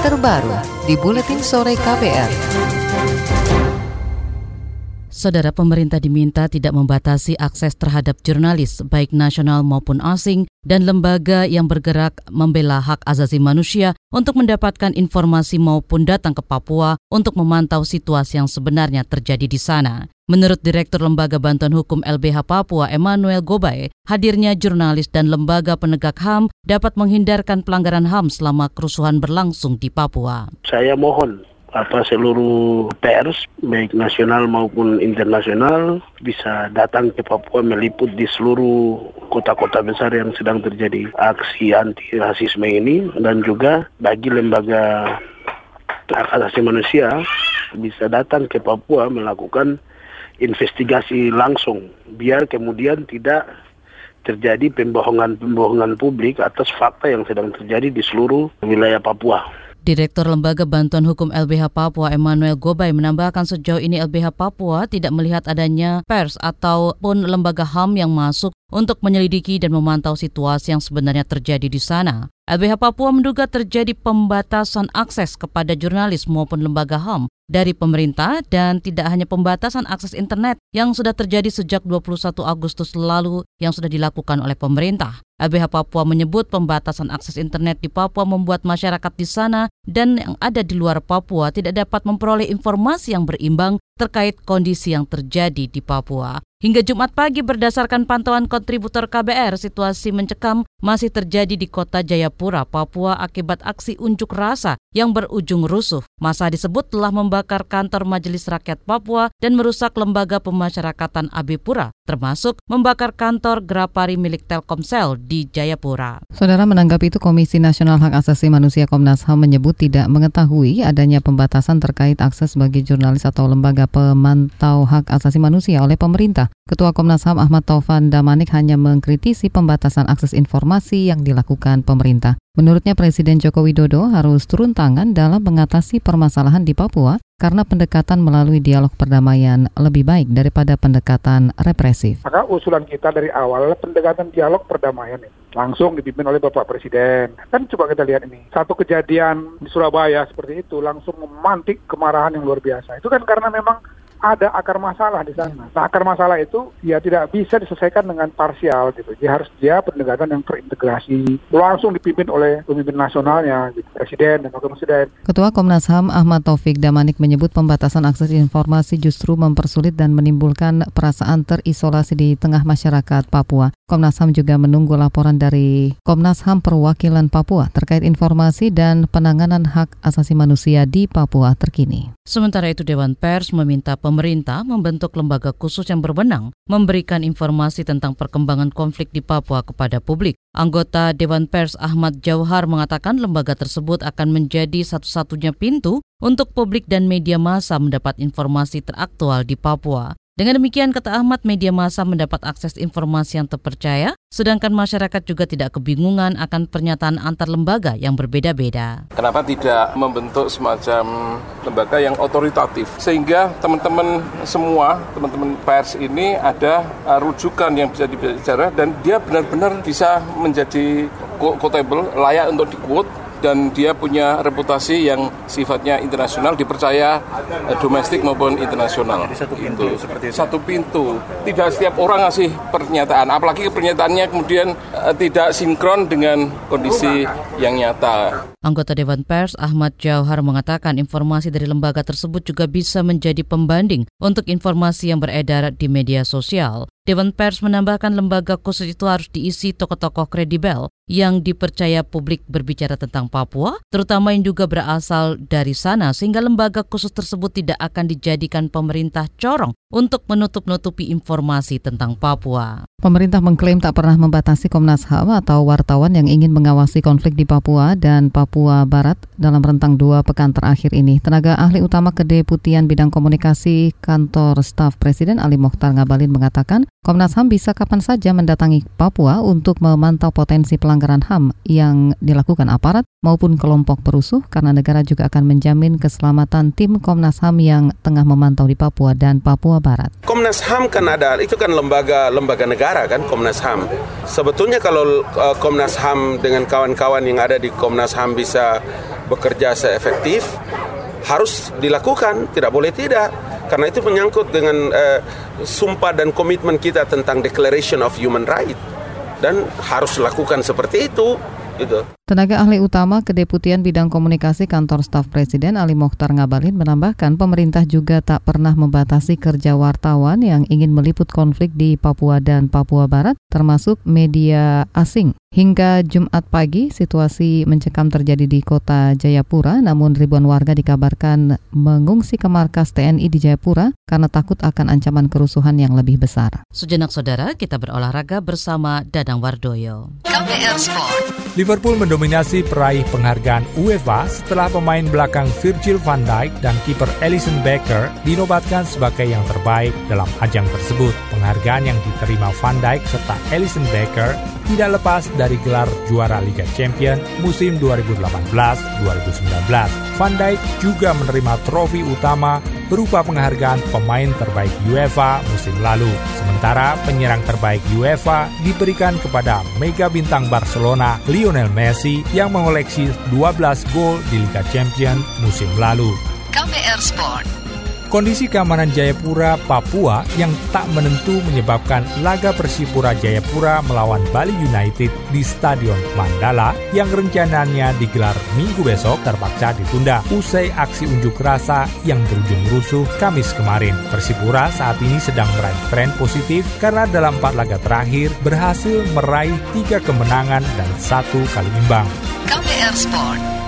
terbaru di Buletin Sore KPR. Saudara pemerintah diminta tidak membatasi akses terhadap jurnalis baik nasional maupun asing dan lembaga yang bergerak membela hak asasi manusia untuk mendapatkan informasi maupun datang ke Papua untuk memantau situasi yang sebenarnya terjadi di sana. Menurut Direktur Lembaga Bantuan Hukum LBH Papua Emmanuel Gobay, hadirnya jurnalis dan lembaga penegak HAM dapat menghindarkan pelanggaran HAM selama kerusuhan berlangsung di Papua. Saya mohon apa seluruh pers baik nasional maupun internasional bisa datang ke Papua meliput di seluruh kota-kota besar yang sedang terjadi aksi anti rasisme ini dan juga bagi lembaga hak asasi manusia bisa datang ke Papua melakukan investigasi langsung biar kemudian tidak terjadi pembohongan-pembohongan publik atas fakta yang sedang terjadi di seluruh wilayah Papua. Direktur Lembaga Bantuan Hukum LBH Papua Emmanuel Gobay menambahkan sejauh ini LBH Papua tidak melihat adanya pers ataupun lembaga HAM yang masuk untuk menyelidiki dan memantau situasi yang sebenarnya terjadi di sana. LBH Papua menduga terjadi pembatasan akses kepada jurnalis maupun lembaga HAM dari pemerintah dan tidak hanya pembatasan akses internet yang sudah terjadi sejak 21 Agustus lalu yang sudah dilakukan oleh pemerintah. LBH Papua menyebut pembatasan akses internet di Papua membuat masyarakat di sana dan yang ada di luar Papua tidak dapat memperoleh informasi yang berimbang terkait kondisi yang terjadi di Papua. Hingga Jumat pagi berdasarkan pantauan kontributor KBR, situasi mencekam masih terjadi di kota Jayapura, Papua akibat aksi unjuk rasa yang berujung rusuh. Masa disebut telah membakar kantor Majelis Rakyat Papua dan merusak lembaga pemasyarakatan Abipura, termasuk membakar kantor Grapari milik Telkomsel di Jayapura. Saudara menanggapi itu Komisi Nasional Hak Asasi Manusia Komnas HAM menyebut tidak mengetahui adanya pembatasan terkait akses bagi jurnalis atau lembaga pemantau hak asasi manusia oleh pemerintah. Ketua Komnas HAM Ahmad Taufan Damanik hanya mengkritisi pembatasan akses informasi yang dilakukan pemerintah. Menurutnya Presiden Joko Widodo harus turun tangan dalam mengatasi permasalahan di Papua karena pendekatan melalui dialog perdamaian lebih baik daripada pendekatan represif. Maka usulan kita dari awal pendekatan dialog perdamaian ini langsung dipimpin oleh Bapak Presiden. Kan coba kita lihat ini, satu kejadian di Surabaya seperti itu langsung memantik kemarahan yang luar biasa. Itu kan karena memang ada akar masalah di sana. Nah, akar masalah itu ya tidak bisa diselesaikan dengan parsial gitu. Dia harus dia pendekatan yang terintegrasi, langsung dipimpin oleh pemimpin nasionalnya, gitu, presiden dan wakil presiden. Ketua Komnas HAM Ahmad Taufik Damanik menyebut pembatasan akses informasi justru mempersulit dan menimbulkan perasaan terisolasi di tengah masyarakat Papua. Komnas HAM juga menunggu laporan dari Komnas HAM Perwakilan Papua terkait informasi dan penanganan hak asasi manusia di Papua terkini. Sementara itu Dewan Pers meminta pemerintah membentuk lembaga khusus yang berwenang memberikan informasi tentang perkembangan konflik di Papua kepada publik. Anggota Dewan Pers Ahmad Jauhar mengatakan lembaga tersebut akan menjadi satu-satunya pintu untuk publik dan media massa mendapat informasi teraktual di Papua. Dengan demikian, kata Ahmad, media massa mendapat akses informasi yang terpercaya, sedangkan masyarakat juga tidak kebingungan akan pernyataan antar lembaga yang berbeda-beda. Kenapa tidak membentuk semacam lembaga yang otoritatif, sehingga teman-teman semua, teman-teman pers ini ada uh, rujukan yang bisa dibicara dan dia benar-benar bisa menjadi quotable, layak untuk di dan dia punya reputasi yang sifatnya internasional dipercaya eh, domestik maupun internasional. Jadi satu pintu gitu. seperti itu. Satu pintu. Tidak setiap orang ngasih pernyataan, apalagi pernyataannya kemudian eh, tidak sinkron dengan kondisi yang nyata. Anggota Dewan Pers Ahmad Jauhar mengatakan informasi dari lembaga tersebut juga bisa menjadi pembanding untuk informasi yang beredar di media sosial. Dewan Pers menambahkan lembaga khusus itu harus diisi tokoh-tokoh kredibel yang dipercaya publik berbicara tentang Papua, terutama yang juga berasal dari sana, sehingga lembaga khusus tersebut tidak akan dijadikan pemerintah corong untuk menutup-nutupi informasi tentang Papua. Pemerintah mengklaim tak pernah membatasi Komnas HAM atau wartawan yang ingin mengawasi konflik di Papua dan Papua Barat dalam rentang dua pekan terakhir ini. Tenaga ahli utama Kedeputian Bidang Komunikasi Kantor Staf Presiden Ali Mokhtar Ngabalin mengatakan Komnas HAM bisa kapan saja mendatangi Papua untuk memantau potensi pelanggaran HAM yang dilakukan aparat maupun kelompok perusuh karena negara juga akan menjamin keselamatan tim Komnas HAM yang tengah memantau di Papua dan Papua Barat. Komnas HAM kan ada, itu kan lembaga lembaga negara kan Komnas HAM. Sebetulnya kalau uh, Komnas HAM dengan kawan-kawan yang ada di Komnas HAM bisa bekerja seefektif harus dilakukan, tidak boleh tidak. Karena itu menyangkut dengan uh, sumpah dan komitmen kita tentang Declaration of Human Rights dan harus lakukan seperti itu gitu. Tenaga ahli utama Kedeputian Bidang Komunikasi Kantor Staf Presiden Ali Mokhtar Ngabalin menambahkan pemerintah juga tak pernah membatasi kerja wartawan yang ingin meliput konflik di Papua dan Papua Barat, termasuk media asing. Hingga Jumat pagi, situasi mencekam terjadi di kota Jayapura, namun ribuan warga dikabarkan mengungsi ke markas TNI di Jayapura karena takut akan ancaman kerusuhan yang lebih besar. Sejenak saudara, kita berolahraga bersama Dadang Wardoyo. KPR Sport. Liverpool mendominasi peraih penghargaan UEFA setelah pemain belakang Virgil van Dijk dan kiper Alisson Becker dinobatkan sebagai yang terbaik dalam ajang tersebut. Penghargaan yang diterima Van Dijk serta Alisson Becker tidak lepas dari gelar juara Liga Champion musim 2018-2019. Van Dijk juga menerima trofi utama berupa penghargaan pemain terbaik UEFA musim lalu. Sementara penyerang terbaik UEFA diberikan kepada mega bintang Barcelona Lionel Messi yang mengoleksi 12 gol di Liga Champion musim lalu. KPR Sport. Kondisi keamanan Jayapura, Papua yang tak menentu menyebabkan laga Persipura Jayapura melawan Bali United di Stadion Mandala yang rencananya digelar minggu besok terpaksa ditunda usai aksi unjuk rasa yang berujung rusuh Kamis kemarin. Persipura saat ini sedang meraih tren positif karena dalam empat laga terakhir berhasil meraih tiga kemenangan dan satu kali imbang. KPR Sport.